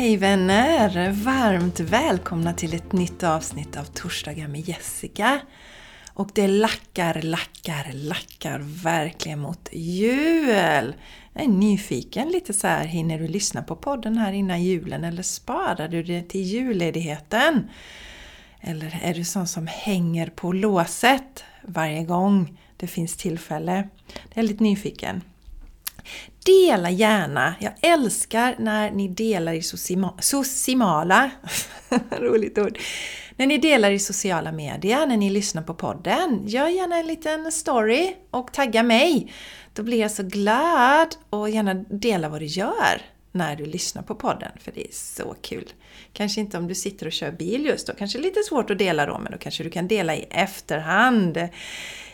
Hej vänner! Varmt välkomna till ett nytt avsnitt av Torsdagar med Jessica. Och det lackar, lackar, lackar verkligen mot jul! Jag är nyfiken lite så här, hinner du lyssna på podden här innan julen eller sparar du det till julledigheten? Eller är du sån som hänger på låset varje gång det finns tillfälle? Jag är lite nyfiken. Dela gärna! Jag älskar när ni delar i sociala... roligt ord! När ni delar i sociala medier, när ni lyssnar på podden. Gör gärna en liten story och tagga mig. Då blir jag så glad och gärna dela vad du gör när du lyssnar på podden, för det är så kul. Kanske inte om du sitter och kör bil just då, kanske lite svårt att dela då, men då kanske du kan dela i efterhand.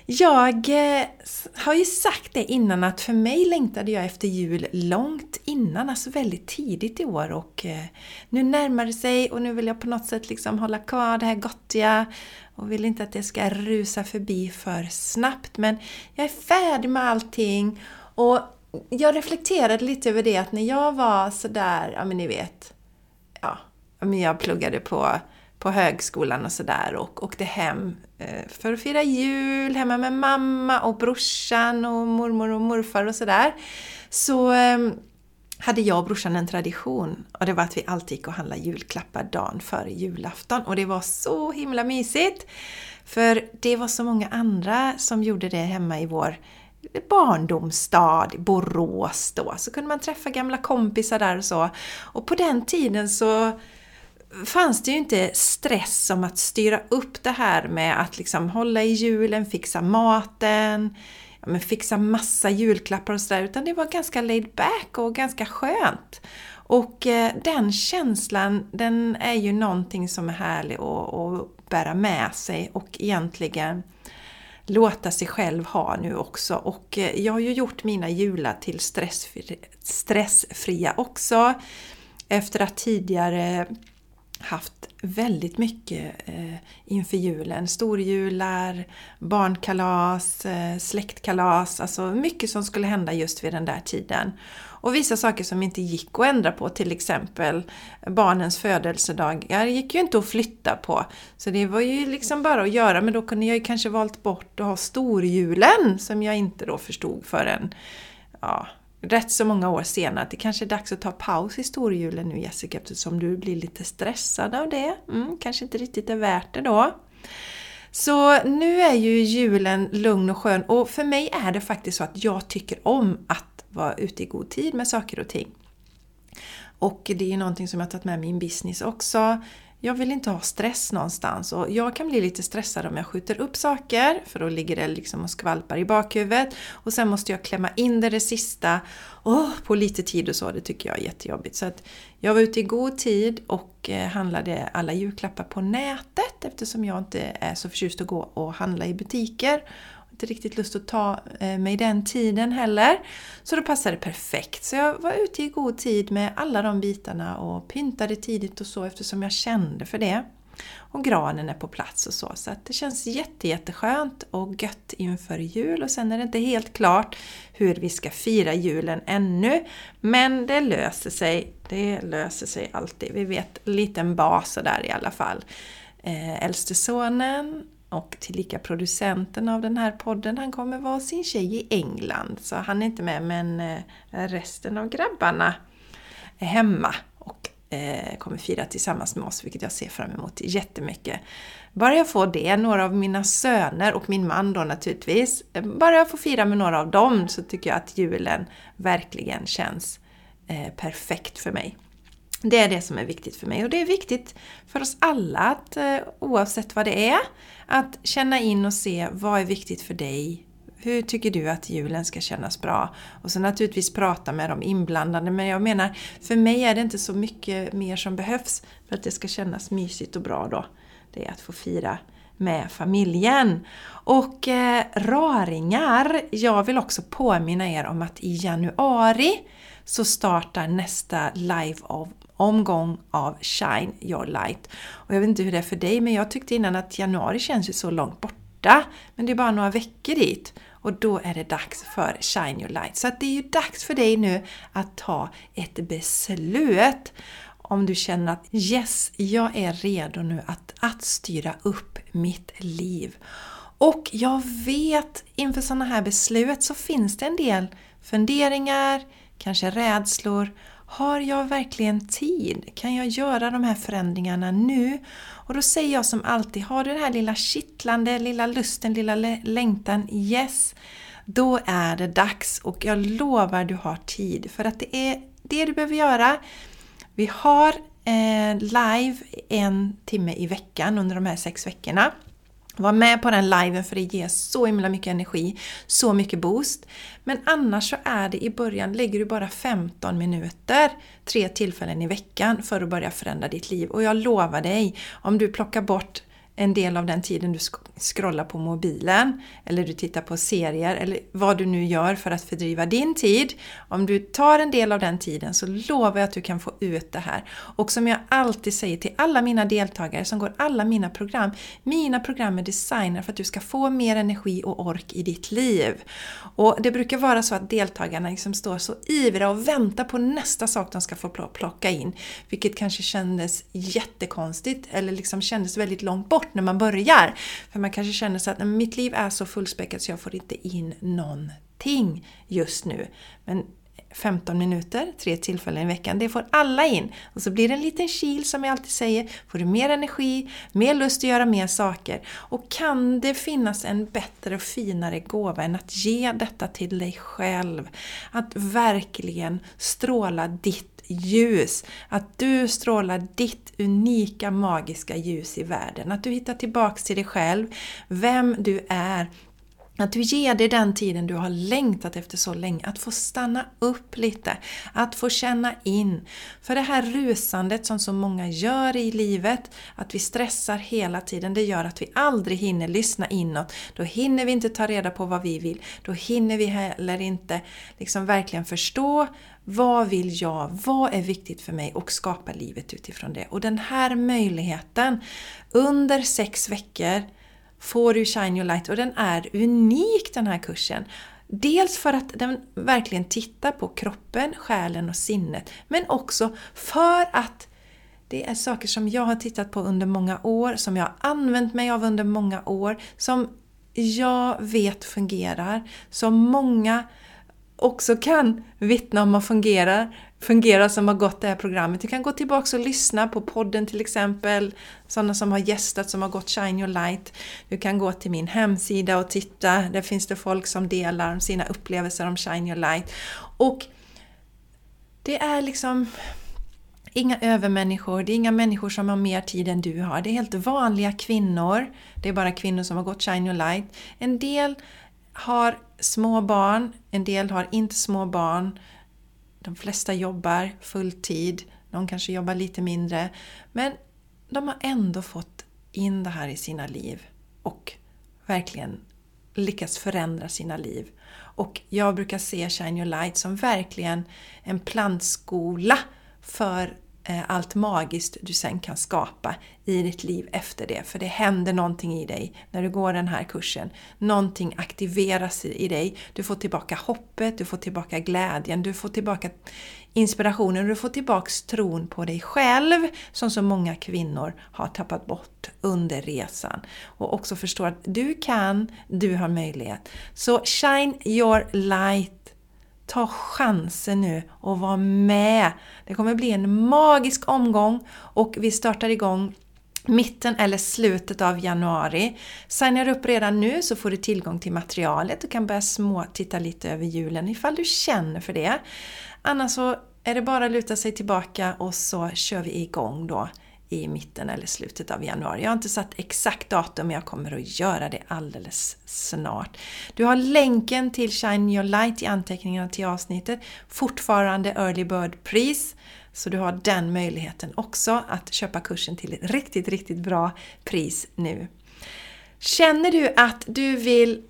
Jag eh, har ju sagt det innan att för mig längtade jag efter jul långt innan, alltså väldigt tidigt i år och eh, nu närmar det sig och nu vill jag på något sätt liksom hålla kvar det här gottiga och vill inte att det ska rusa förbi för snabbt men jag är färdig med allting och jag reflekterade lite över det att när jag var sådär, ja men ni vet, ja, men jag pluggade på på högskolan och sådär och åkte hem eh, för att fira jul hemma med mamma och brorsan och mormor och morfar och sådär. Så ehm, hade jag och brorsan en tradition och det var att vi alltid gick och handlade julklappar dagen före julafton och det var så himla mysigt! För det var så många andra som gjorde det hemma i vår barndomsstad, Borås då. Så kunde man träffa gamla kompisar där och så. Och på den tiden så fanns det ju inte stress om att styra upp det här med att liksom hålla i julen, fixa maten, ja, men fixa massa julklappar och sådär, utan det var ganska laid back och ganska skönt. Och eh, den känslan, den är ju någonting som är härlig att, att bära med sig och egentligen låta sig själv ha nu också. Och eh, jag har ju gjort mina jular till stressfria också. Efter att tidigare haft väldigt mycket eh, inför julen. Storjular, barnkalas, eh, släktkalas, alltså mycket som skulle hända just vid den där tiden. Och vissa saker som inte gick att ändra på, till exempel barnens födelsedagar gick ju inte att flytta på. Så det var ju liksom bara att göra, men då kunde jag ju kanske valt bort att ha storjulen som jag inte då förstod förrän ja, rätt så många år senare att det kanske är dags att ta paus i storjulen nu Jessica eftersom du blir lite stressad av det. Mm, kanske inte riktigt är värt det då. Så nu är ju julen lugn och skön och för mig är det faktiskt så att jag tycker om att vara ute i god tid med saker och ting. Och det är ju någonting som jag tagit med min business också jag vill inte ha stress någonstans och jag kan bli lite stressad om jag skjuter upp saker för då ligger det liksom och skvalpar i bakhuvudet. Och sen måste jag klämma in det, det sista. Oh, på lite tid och så, det tycker jag är jättejobbigt. Så att jag var ute i god tid och eh, handlade alla julklappar på nätet eftersom jag inte är så förtjust att gå och handla i butiker inte riktigt lust att ta eh, mig den tiden heller. Så då passade det perfekt. Så jag var ute i god tid med alla de bitarna och pyntade tidigt och så eftersom jag kände för det. Och granen är på plats och så. Så att det känns jätte, jätteskönt och gött inför jul. Och sen är det inte helt klart hur vi ska fira julen ännu. Men det löser sig. Det löser sig alltid. Vi vet en liten bas där i alla fall. Eh, äldste sonen och tillika producenten av den här podden, han kommer vara sin tjej i England. Så han är inte med, men eh, resten av grabbarna är hemma och eh, kommer fira tillsammans med oss, vilket jag ser fram emot jättemycket. Bara jag får det, några av mina söner och min man då naturligtvis, eh, bara jag får fira med några av dem så tycker jag att julen verkligen känns perfekt för mig. Det är det som är viktigt för mig och det är viktigt för oss alla att eh, oavsett vad det är att känna in och se vad är viktigt för dig? Hur tycker du att julen ska kännas bra? Och så naturligtvis prata med de inblandade. Men jag menar, för mig är det inte så mycket mer som behövs för att det ska kännas mysigt och bra då. Det är att få fira med familjen. Och eh, raringar, jag vill också påminna er om att i januari så startar nästa Live-Of omgång av Shine Your Light. Och jag vet inte hur det är för dig, men jag tyckte innan att januari känns ju så långt borta. Men det är bara några veckor dit. Och då är det dags för Shine Your Light. Så att det är ju dags för dig nu att ta ett beslut. om du känner att yes, jag är redo nu att, att styra upp mitt liv. Och jag vet inför sådana här beslut så finns det en del funderingar, kanske rädslor. Har jag verkligen tid? Kan jag göra de här förändringarna nu? Och då säger jag som alltid, har du den här lilla kittlande, lilla lusten, lilla längtan? Yes! Då är det dags och jag lovar du har tid. För att det är det du behöver göra. Vi har eh, live en timme i veckan under de här sex veckorna. Var med på den liven för det ger så himla mycket energi, så mycket boost. Men annars så är det i början, lägger du bara 15 minuter, tre tillfällen i veckan för att börja förändra ditt liv. Och jag lovar dig, om du plockar bort en del av den tiden du scrollar på mobilen eller du tittar på serier eller vad du nu gör för att fördriva din tid. Om du tar en del av den tiden så lovar jag att du kan få ut det här. Och som jag alltid säger till alla mina deltagare som går alla mina program. Mina program är designade för att du ska få mer energi och ork i ditt liv. Och det brukar vara så att deltagarna liksom står så ivriga och väntar på nästa sak de ska få plocka in. Vilket kanske kändes jättekonstigt eller liksom kändes väldigt långt bort när man börjar. För man kanske känner så att mitt liv är så fullspäckat så jag får inte in någonting just nu. Men 15 minuter, tre tillfällen i veckan, det får alla in. Och så blir det en liten kil som jag alltid säger, får du mer energi, mer lust att göra mer saker. Och kan det finnas en bättre och finare gåva än att ge detta till dig själv? Att verkligen stråla ditt ljus. Att du strålar ditt unika magiska ljus i världen. Att du hittar tillbaks till dig själv, vem du är att du ger dig den tiden du har längtat efter så länge, att få stanna upp lite, att få känna in. För det här rusandet som så många gör i livet, att vi stressar hela tiden, det gör att vi aldrig hinner lyssna inåt. Då hinner vi inte ta reda på vad vi vill, då hinner vi heller inte liksom verkligen förstå vad vill jag? Vad är viktigt för mig? Och skapa livet utifrån det. Och den här möjligheten under sex veckor får du Shine Your Light och den är unik den här kursen. Dels för att den verkligen tittar på kroppen, själen och sinnet. Men också för att det är saker som jag har tittat på under många år, som jag har använt mig av under många år, som jag vet fungerar, som många också kan vittna om att fungera, fungera som har gått det här programmet. Du kan gå tillbaka och lyssna på podden till exempel, sådana som har gästat som har gått Shine Your Light. Du kan gå till min hemsida och titta, där finns det folk som delar sina upplevelser om Shine Your Light. Och det är liksom inga övermänniskor, det är inga människor som har mer tid än du har. Det är helt vanliga kvinnor. Det är bara kvinnor som har gått Shine Your Light. En del har små barn, en del har inte små barn. De flesta jobbar fulltid, någon kanske jobbar lite mindre. Men de har ändå fått in det här i sina liv och verkligen lyckats förändra sina liv. Och jag brukar se Shine Your Light som verkligen en plantskola för Eh, allt magiskt du sen kan skapa i ditt liv efter det. För det händer någonting i dig när du går den här kursen. Någonting aktiveras i dig. Du får tillbaka hoppet, du får tillbaka glädjen, du får tillbaka inspirationen, du får tillbaka tron på dig själv som så många kvinnor har tappat bort under resan. Och också förstå att du kan, du har möjlighet. Så shine your light Ta chansen nu och var med! Det kommer bli en magisk omgång och vi startar igång mitten eller slutet av januari. Signar du upp redan nu så får du tillgång till materialet och kan börja små titta lite över julen ifall du känner för det. Annars så är det bara att luta sig tillbaka och så kör vi igång då i mitten eller slutet av januari. Jag har inte satt exakt datum men jag kommer att göra det alldeles snart. Du har länken till Shine Your Light i anteckningarna till avsnittet. Fortfarande Early Bird pris. Så du har den möjligheten också att köpa kursen till ett riktigt, riktigt bra pris nu. Känner du att du vill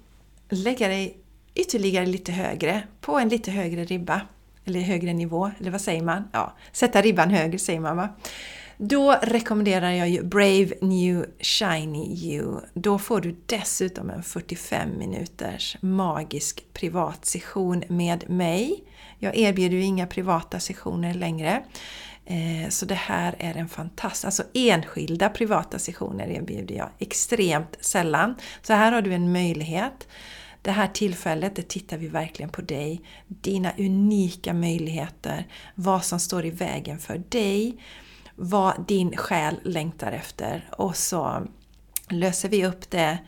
lägga dig ytterligare lite högre, på en lite högre ribba, eller högre nivå, eller vad säger man? Ja, sätta ribban högre säger man va? Då rekommenderar jag ju Brave New Shiny You. Då får du dessutom en 45 minuters magisk privat session med mig. Jag erbjuder ju inga privata sessioner längre. Eh, så det här är en fantastisk, alltså enskilda privata sessioner erbjuder jag extremt sällan. Så här har du en möjlighet. Det här tillfället, det tittar vi verkligen på dig, dina unika möjligheter, vad som står i vägen för dig, vad din själ längtar efter och så löser vi upp det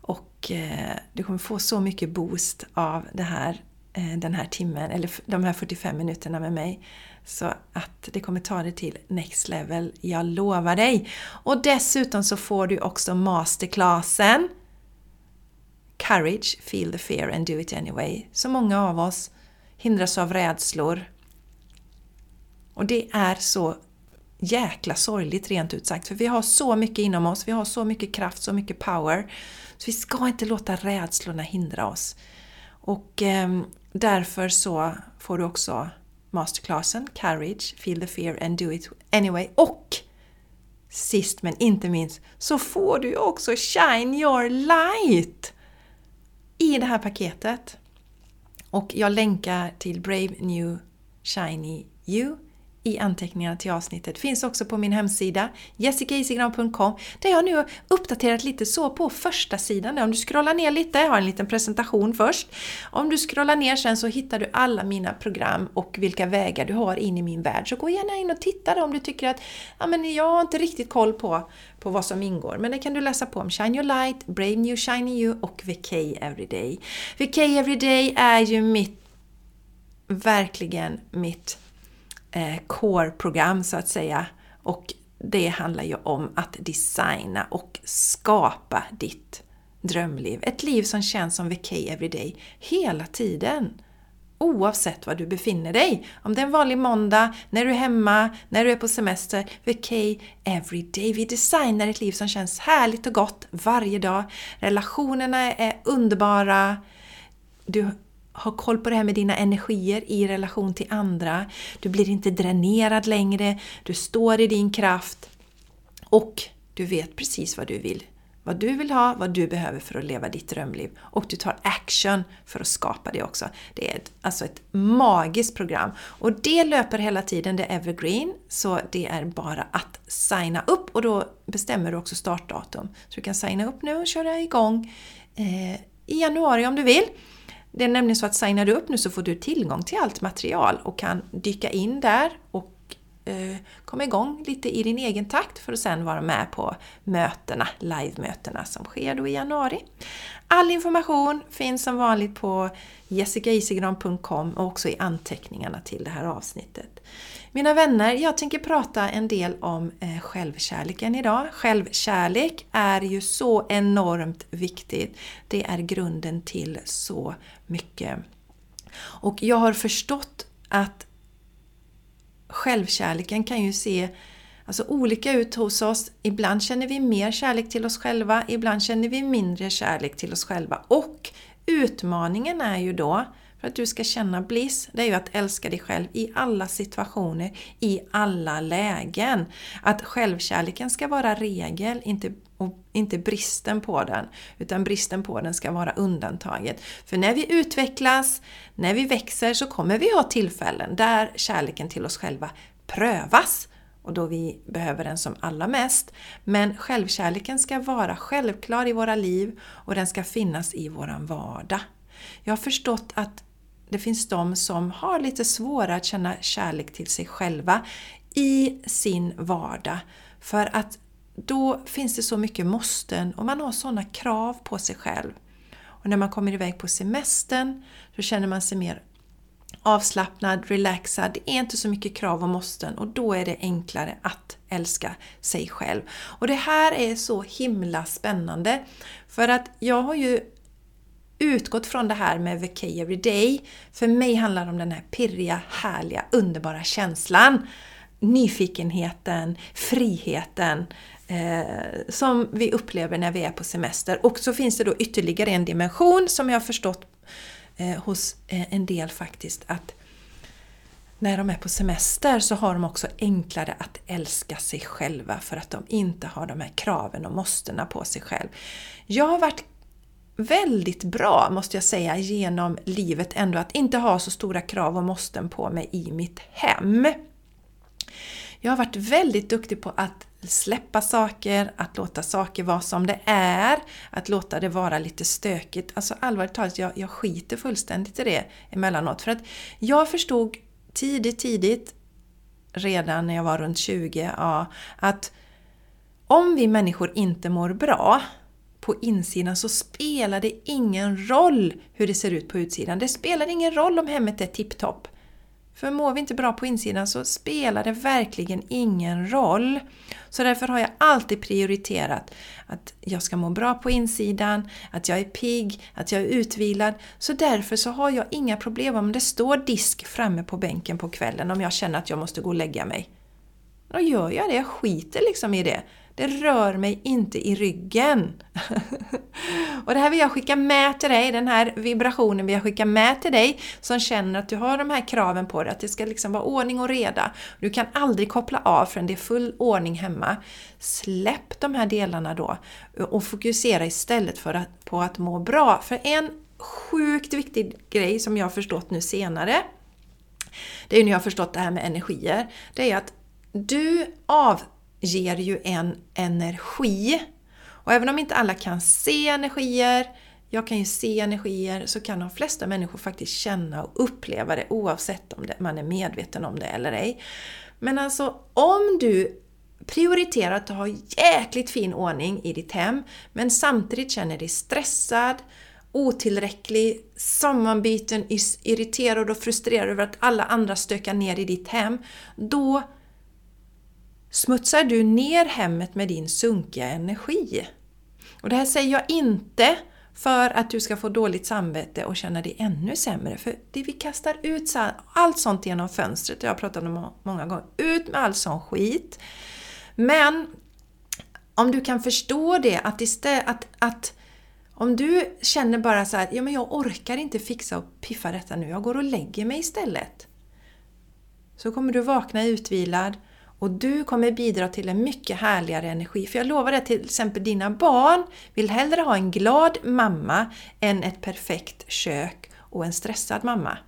och eh, du kommer få så mycket boost av det här, eh, den här timmen, eller de här 45 minuterna med mig. Så att det kommer ta dig till next level, jag lovar dig! Och dessutom så får du också masterclassen Courage, feel the fear and do it anyway. Så många av oss hindras av rädslor. Och det är så jäkla sorgligt rent ut sagt, för vi har så mycket inom oss, vi har så mycket kraft, så mycket power. Så vi ska inte låta rädslorna hindra oss. Och eh, därför så får du också masterclassen Courage, Feel the Fear and Do It Anyway. Och sist men inte minst så får du också Shine Your Light i det här paketet. Och jag länkar till Brave New Shiny You i anteckningarna till avsnittet. Finns också på min hemsida jessicaisigran.com där jag nu har uppdaterat lite så på första sidan. Om du scrollar ner lite, jag har en liten presentation först. Om du scrollar ner sen så hittar du alla mina program och vilka vägar du har in i min värld. Så gå gärna in och titta om du tycker att ja, men jag har inte riktigt koll på, på vad som ingår. Men det kan du läsa på om Shine Your Light, Brave New Shining You och VK Everyday. VK Everyday är ju mitt, verkligen mitt Eh, core-program så att säga. Och det handlar ju om att designa och skapa ditt drömliv. Ett liv som känns som VK Everyday hela tiden. Oavsett var du befinner dig. Om det är en vanlig måndag, när du är hemma, när du är på semester. VK Everyday. Vi designar ett liv som känns härligt och gott varje dag. Relationerna är underbara. Du ha koll på det här med dina energier i relation till andra. Du blir inte dränerad längre, du står i din kraft och du vet precis vad du vill. Vad du vill ha, vad du behöver för att leva ditt drömliv. Och du tar action för att skapa det också. Det är ett, alltså ett magiskt program. Och det löper hela tiden, det är evergreen. Så det är bara att signa upp och då bestämmer du också startdatum. Så du kan signa upp nu och köra igång eh, i januari om du vill. Det är nämligen så att signar du upp nu så får du tillgång till allt material och kan dyka in där och eh, komma igång lite i din egen takt för att sen vara med på mötena, live-mötena som sker då i januari. All information finns som vanligt på jessicaisigran.com och också i anteckningarna till det här avsnittet. Mina vänner, jag tänker prata en del om eh, självkärleken idag. Självkärlek är ju så enormt viktigt. Det är grunden till så mycket. Och jag har förstått att självkärleken kan ju se alltså, olika ut hos oss. Ibland känner vi mer kärlek till oss själva, ibland känner vi mindre kärlek till oss själva. Och utmaningen är ju då för att du ska känna bliss, det är ju att älska dig själv i alla situationer, i alla lägen. Att självkärleken ska vara regel, inte, inte bristen på den. Utan bristen på den ska vara undantaget. För när vi utvecklas, när vi växer, så kommer vi ha tillfällen där kärleken till oss själva prövas och då vi behöver den som allra mest. Men självkärleken ska vara självklar i våra liv och den ska finnas i våran vardag. Jag har förstått att det finns de som har lite svårare att känna kärlek till sig själva i sin vardag. För att då finns det så mycket måsten och man har sådana krav på sig själv. Och när man kommer iväg på semestern så känner man sig mer avslappnad, relaxad. Det är inte så mycket krav och måsten och då är det enklare att älska sig själv. Och det här är så himla spännande. För att jag har ju utgått från det här med VK Everyday. För mig handlar det om den här pirriga, härliga, underbara känslan. Nyfikenheten, friheten eh, som vi upplever när vi är på semester. Och så finns det då ytterligare en dimension som jag har förstått eh, hos eh, en del faktiskt att när de är på semester så har de också enklare att älska sig själva för att de inte har de här kraven och måstena på sig själv. Jag har varit väldigt bra, måste jag säga, genom livet ändå att inte ha så stora krav och måsten på mig i mitt hem. Jag har varit väldigt duktig på att släppa saker, att låta saker vara som det är, att låta det vara lite stökigt. Alltså allvarligt talat, jag, jag skiter fullständigt i det emellanåt. För att jag förstod tidigt, tidigt, redan när jag var runt 20, ja, att om vi människor inte mår bra på insidan så spelar det ingen roll hur det ser ut på utsidan. Det spelar ingen roll om hemmet är tipptopp. För mår vi inte bra på insidan så spelar det verkligen ingen roll. Så därför har jag alltid prioriterat att jag ska må bra på insidan, att jag är pigg, att jag är utvilad. Så därför så har jag inga problem om det står disk framme på bänken på kvällen om jag känner att jag måste gå och lägga mig. Då gör jag det, jag skiter liksom i det. Det rör mig inte i ryggen. och det här vill jag skicka med till dig, den här vibrationen vill jag skicka med till dig som känner att du har de här kraven på dig, att det ska liksom vara ordning och reda. Du kan aldrig koppla av förrän det är full ordning hemma. Släpp de här delarna då och fokusera istället för att, på att må bra. För en sjukt viktig grej som jag har förstått nu senare, det är ju när jag har förstått det här med energier, det är att du av ger ju en energi. Och även om inte alla kan se energier, jag kan ju se energier, så kan de flesta människor faktiskt känna och uppleva det oavsett om man är medveten om det eller ej. Men alltså om du prioriterar att ha jäkligt fin ordning i ditt hem, men samtidigt känner dig stressad, otillräcklig, sammanbiten, irriterad och frustrerad över att alla andra stökar ner i ditt hem, då smutsar du ner hemmet med din sunkiga energi. Och det här säger jag inte för att du ska få dåligt samvete och känna dig ännu sämre. För det vi kastar ut allt sånt genom fönstret, det har jag pratat om många gånger, ut med all sån skit. Men om du kan förstå det, att, istället, att, att om du känner bara så här, ja men jag orkar inte fixa och piffa detta nu, jag går och lägger mig istället. Så kommer du vakna utvilad och du kommer bidra till en mycket härligare energi. För jag lovar dig till exempel dina barn vill hellre ha en glad mamma än ett perfekt kök och en stressad mamma.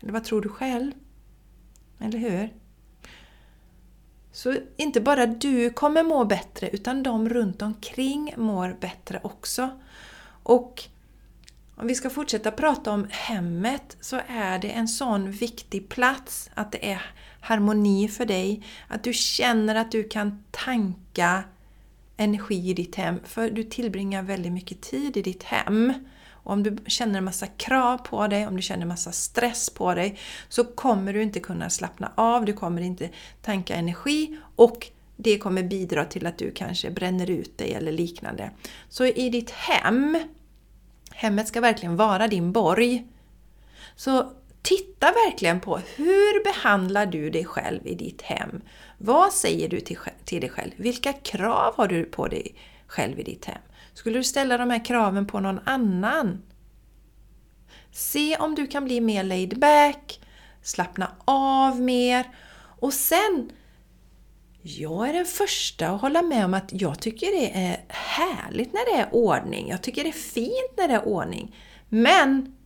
Eller vad tror du själv? Eller hur? Så inte bara du kommer må bättre utan de runt omkring mår bättre också. Och om vi ska fortsätta prata om hemmet så är det en sån viktig plats att det är harmoni för dig. Att du känner att du kan tanka energi i ditt hem. För du tillbringar väldigt mycket tid i ditt hem. Och om du känner en massa krav på dig, om du känner en massa stress på dig, så kommer du inte kunna slappna av, du kommer inte tanka energi och det kommer bidra till att du kanske bränner ut dig eller liknande. Så i ditt hem, hemmet ska verkligen vara din borg. Så Titta verkligen på hur behandlar du dig själv i ditt hem? Vad säger du till, till dig själv? Vilka krav har du på dig själv i ditt hem? Skulle du ställa de här kraven på någon annan? Se om du kan bli mer laid back, slappna av mer och sen jag är den första att hålla med om att jag tycker det är härligt när det är ordning. Jag tycker det är fint när det är ordning. Men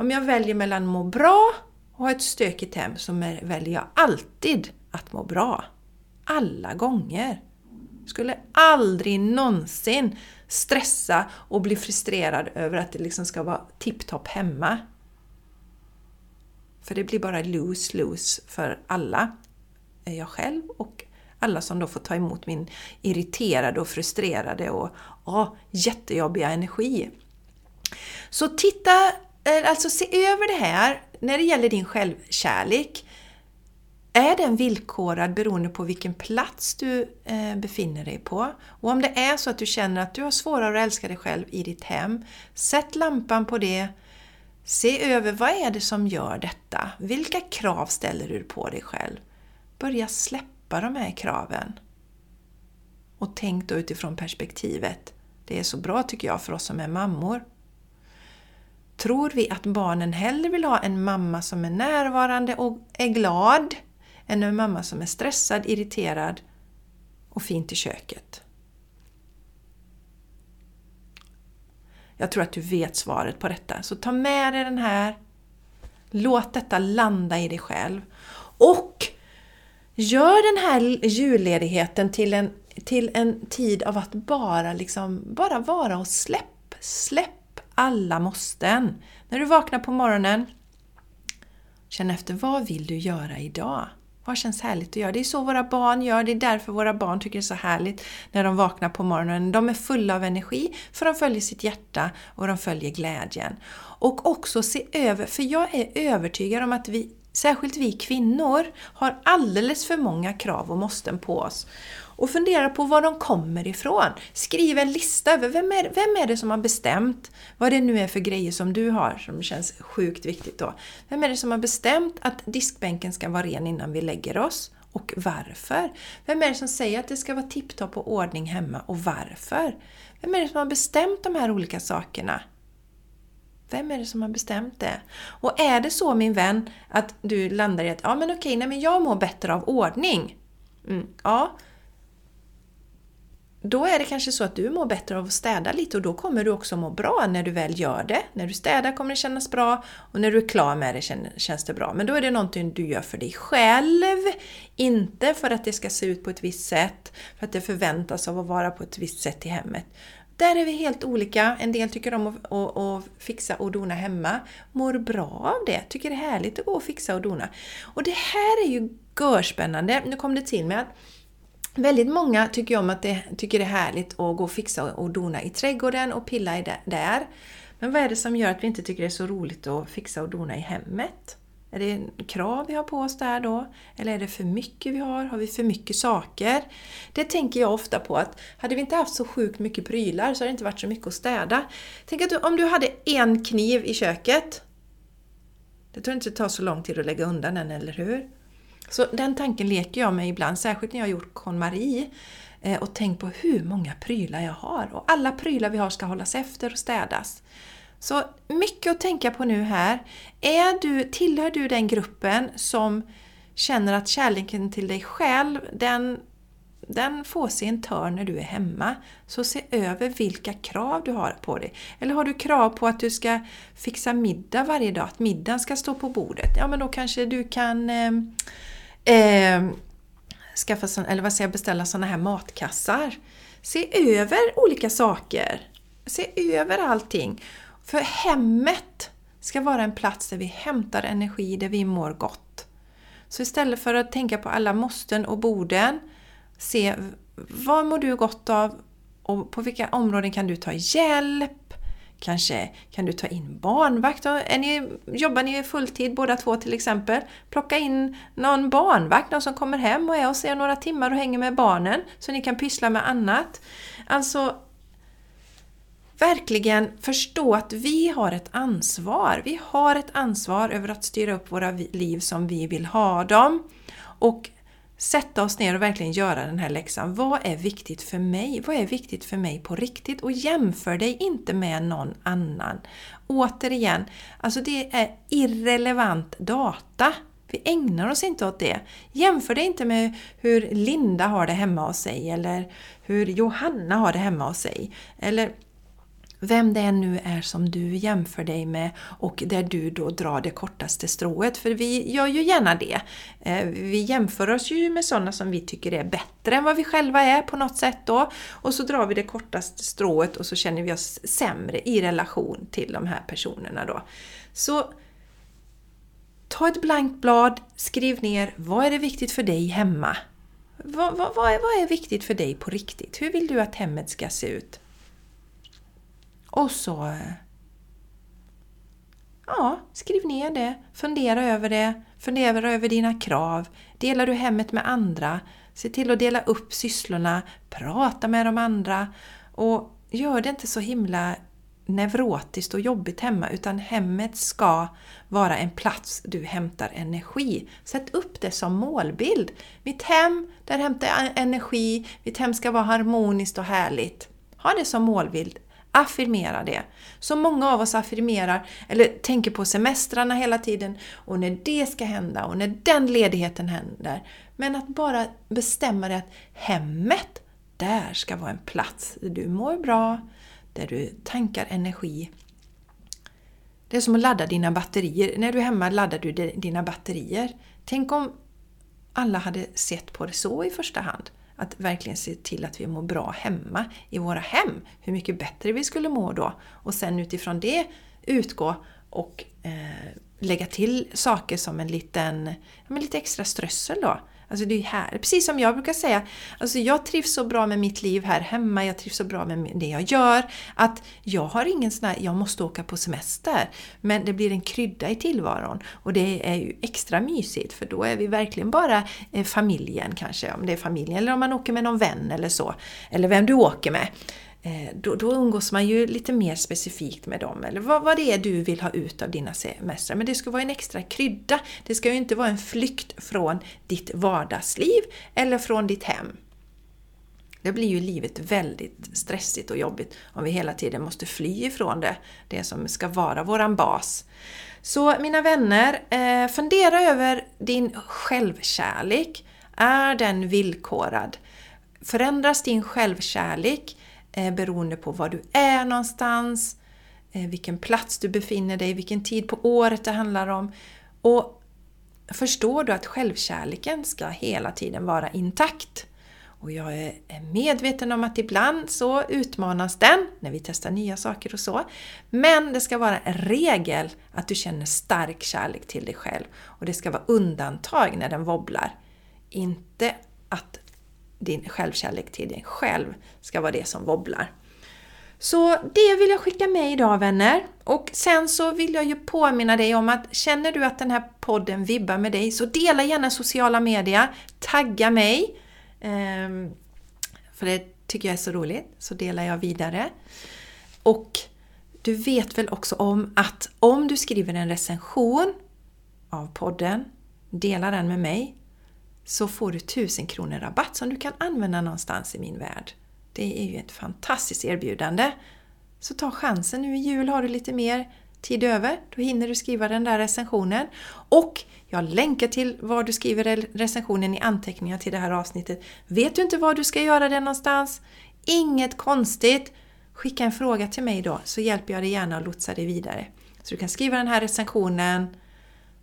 om jag väljer mellan må bra och ha ett stökigt hem så väljer jag alltid att må bra. Alla gånger. Skulle aldrig någonsin stressa och bli frustrerad över att det liksom ska vara tipptopp hemma. För det blir bara lose-lose för alla. Eh, jag själv och alla som då får ta emot min irriterade och frustrerade och ja, jättejobbiga energi. Så titta Eh, alltså se över det här när det gäller din självkärlek. Är den villkorad beroende på vilken plats du eh, befinner dig på? Och om det är så att du känner att du har svårare att älska dig själv i ditt hem, sätt lampan på det. Se över vad är det som gör detta? Vilka krav ställer du på dig själv? Börja släppa de här kraven. Och tänk då utifrån perspektivet. Det är så bra tycker jag för oss som är mammor Tror vi att barnen hellre vill ha en mamma som är närvarande och är glad än en mamma som är stressad, irriterad och fint i köket? Jag tror att du vet svaret på detta. Så ta med dig den här. Låt detta landa i dig själv. Och gör den här julledigheten till en, till en tid av att bara, liksom, bara vara och släpp. Släpp alla måsten. När du vaknar på morgonen, känn efter vad vill du göra idag? Vad känns härligt att göra? Det är så våra barn gör, det är därför våra barn tycker det är så härligt när de vaknar på morgonen. De är fulla av energi för de följer sitt hjärta och de följer glädjen. Och också se över, för jag är övertygad om att vi, särskilt vi kvinnor, har alldeles för många krav och måsten på oss och fundera på var de kommer ifrån. Skriv en lista över vem är, vem är det som har bestämt vad det nu är för grejer som du har som känns sjukt viktigt då. Vem är det som har bestämt att diskbänken ska vara ren innan vi lägger oss? Och varför? Vem är det som säger att det ska vara tipptopp och ordning hemma och varför? Vem är det som har bestämt de här olika sakerna? Vem är det som har bestämt det? Och är det så min vän att du landar i att ja men okej, nej men jag mår bättre av ordning. Mm, ja, då är det kanske så att du mår bättre av att städa lite och då kommer du också må bra när du väl gör det. När du städar kommer det kännas bra och när du är klar med det känns det bra. Men då är det någonting du gör för dig själv, inte för att det ska se ut på ett visst sätt, för att det förväntas av att vara på ett visst sätt i hemmet. Där är vi helt olika. En del tycker om att, att, att, fixa och dona hemma, mår bra av det, tycker det är härligt att gå och fixa och dona. Och det här är ju görspännande. Nu kom det till mig att Väldigt många tycker om att det, tycker det är härligt att gå och fixa och dona i trädgården och pilla i det, där. Men vad är det som gör att vi inte tycker det är så roligt att fixa och dona i hemmet? Är det krav vi har på oss där då? Eller är det för mycket vi har? Har vi för mycket saker? Det tänker jag ofta på att hade vi inte haft så sjukt mycket prylar så hade det inte varit så mycket att städa. Tänk att du, om du hade en kniv i köket. Det tror inte det tar så lång tid att lägga undan den, eller hur? Så den tanken leker jag med ibland, särskilt när jag har gjort KonMari eh, och tänkt på hur många prylar jag har. Och alla prylar vi har ska hållas efter och städas. Så mycket att tänka på nu här. Är du, tillhör du den gruppen som känner att kärleken till dig själv, den, den får sig en törn när du är hemma. Så se över vilka krav du har på dig. Eller har du krav på att du ska fixa middag varje dag, att middagen ska stå på bordet? Ja men då kanske du kan eh, eh, skaffa, eller vad säger jag, beställa sådana här matkassar. Se över olika saker. Se över allting. För hemmet ska vara en plats där vi hämtar energi, där vi mår gott. Så istället för att tänka på alla måsten och borden, se vad mår du gott av och på vilka områden kan du ta hjälp? Kanske kan du ta in barnvakt? Är ni, jobbar ni fulltid båda två till exempel? Plocka in någon barnvakt, någon som kommer hem och är hos er några timmar och hänger med barnen så ni kan pyssla med annat. Alltså verkligen förstå att vi har ett ansvar. Vi har ett ansvar över att styra upp våra liv som vi vill ha dem. Och sätta oss ner och verkligen göra den här läxan. Vad är viktigt för mig? Vad är viktigt för mig på riktigt? Och jämför dig inte med någon annan. Återigen, alltså det är irrelevant data. Vi ägnar oss inte åt det. Jämför dig inte med hur Linda har det hemma hos sig eller hur Johanna har det hemma hos sig. Eller vem det än nu är som du jämför dig med och där du då drar det kortaste strået. För vi gör ju gärna det. Eh, vi jämför oss ju med sådana som vi tycker är bättre än vad vi själva är på något sätt då. Och så drar vi det kortaste strået och så känner vi oss sämre i relation till de här personerna då. Så ta ett blankt blad, skriv ner vad är det viktigt för dig hemma? Vad, vad, vad, är, vad är viktigt för dig på riktigt? Hur vill du att hemmet ska se ut? Och så... Eh, ja, skriv ner det, fundera över det, fundera över dina krav. Delar du hemmet med andra? Se till att dela upp sysslorna, prata med de andra och gör det inte så himla neurotiskt och jobbigt hemma utan hemmet ska vara en plats du hämtar energi. Sätt upp det som målbild. Mitt hem, där hämtar jag energi, mitt hem ska vara harmoniskt och härligt. Ha det som målbild. Affirmera det. Så många av oss affirmerar, eller tänker på semestrarna hela tiden och när det ska hända och när den ledigheten händer. Men att bara bestämma det att hemmet, där ska vara en plats där du mår bra, där du tankar energi. Det är som att ladda dina batterier. När du är hemma laddar du dina batterier. Tänk om alla hade sett på det så i första hand. Att verkligen se till att vi mår bra hemma, i våra hem. Hur mycket bättre vi skulle må då. Och sen utifrån det utgå och eh, lägga till saker som en liten, ja, lite extra strössel då. Alltså det är här, precis som jag brukar säga, alltså jag trivs så bra med mitt liv här hemma, jag trivs så bra med det jag gör, att jag har ingen sån här, jag måste åka på semester. Men det blir en krydda i tillvaron och det är ju extra mysigt för då är vi verkligen bara eh, familjen kanske, om det är familjen eller om man åker med någon vän eller så. Eller vem du åker med. Eh, då, då umgås man ju lite mer specifikt med dem, eller vad, vad det är du vill ha ut av dina semestrar. Men det ska vara en extra krydda. Det ska ju inte vara en flykt från ditt vardagsliv eller från ditt hem. Det blir ju livet väldigt stressigt och jobbigt om vi hela tiden måste fly ifrån det, det som ska vara våran bas. Så mina vänner, eh, fundera över din självkärlek. Är den villkorad? Förändras din självkärlek eh, beroende på var du är någonstans, eh, vilken plats du befinner dig, vilken tid på året det handlar om. Och förstår du att självkärleken ska hela tiden vara intakt. Och jag är medveten om att ibland så utmanas den när vi testar nya saker och så. Men det ska vara en regel att du känner stark kärlek till dig själv. Och det ska vara undantag när den wobblar. Inte att din självkärlek till dig själv ska vara det som wobblar. Så det vill jag skicka med idag vänner. Och sen så vill jag ju påminna dig om att känner du att den här podden vibbar med dig så dela gärna sociala medier, tagga mig. Ehm, för det tycker jag är så roligt, så delar jag vidare. Och du vet väl också om att om du skriver en recension av podden, dela den med mig, så får du 1000 kronor rabatt som du kan använda någonstans i min värld. Det är ju ett fantastiskt erbjudande. Så ta chansen nu i jul har du lite mer tid över. Då hinner du skriva den där recensionen. Och jag länkar till var du skriver recensionen i anteckningar till det här avsnittet. Vet du inte var du ska göra det någonstans? Inget konstigt! Skicka en fråga till mig då så hjälper jag dig gärna att lotsa dig vidare. Så du kan skriva den här recensionen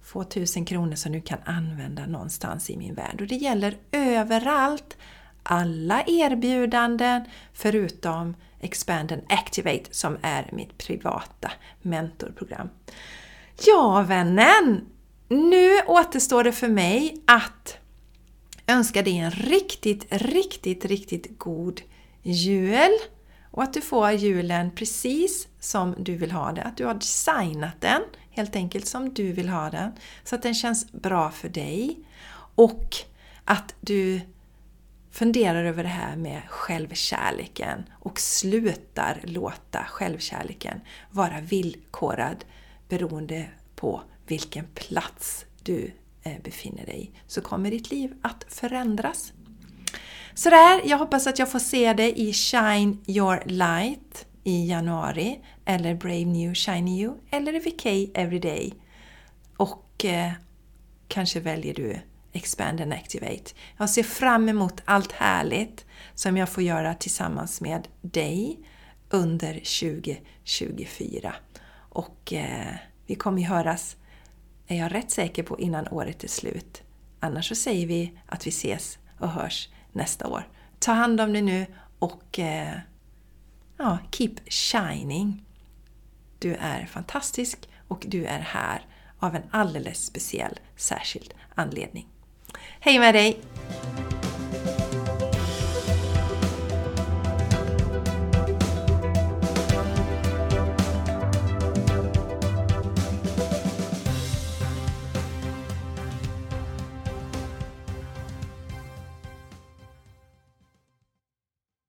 få tusen kronor som du kan använda någonstans i min värld. Och det gäller överallt. Alla erbjudanden förutom Expand and Activate som är mitt privata mentorprogram. Ja, vännen! Nu återstår det för mig att önska dig en riktigt, riktigt, riktigt god jul. Och att du får julen precis som du vill ha det. Att du har designat den helt enkelt som du vill ha den. Så att den känns bra för dig. Och att du funderar över det här med självkärleken och slutar låta självkärleken vara villkorad beroende på vilken plats du eh, befinner dig i. Så kommer ditt liv att förändras. Sådär, jag hoppas att jag får se dig i Shine Your Light i januari eller Brave New Shiny You eller VK Everyday. Och eh, kanske väljer du Expand and Activate. Jag ser fram emot allt härligt som jag får göra tillsammans med dig under 2024. Och eh, vi kommer ju höras, är jag rätt säker på, innan året är slut. Annars så säger vi att vi ses och hörs nästa år. Ta hand om dig nu och eh, ja, keep shining. Du är fantastisk och du är här av en alldeles speciell, särskild anledning. Hej med dig!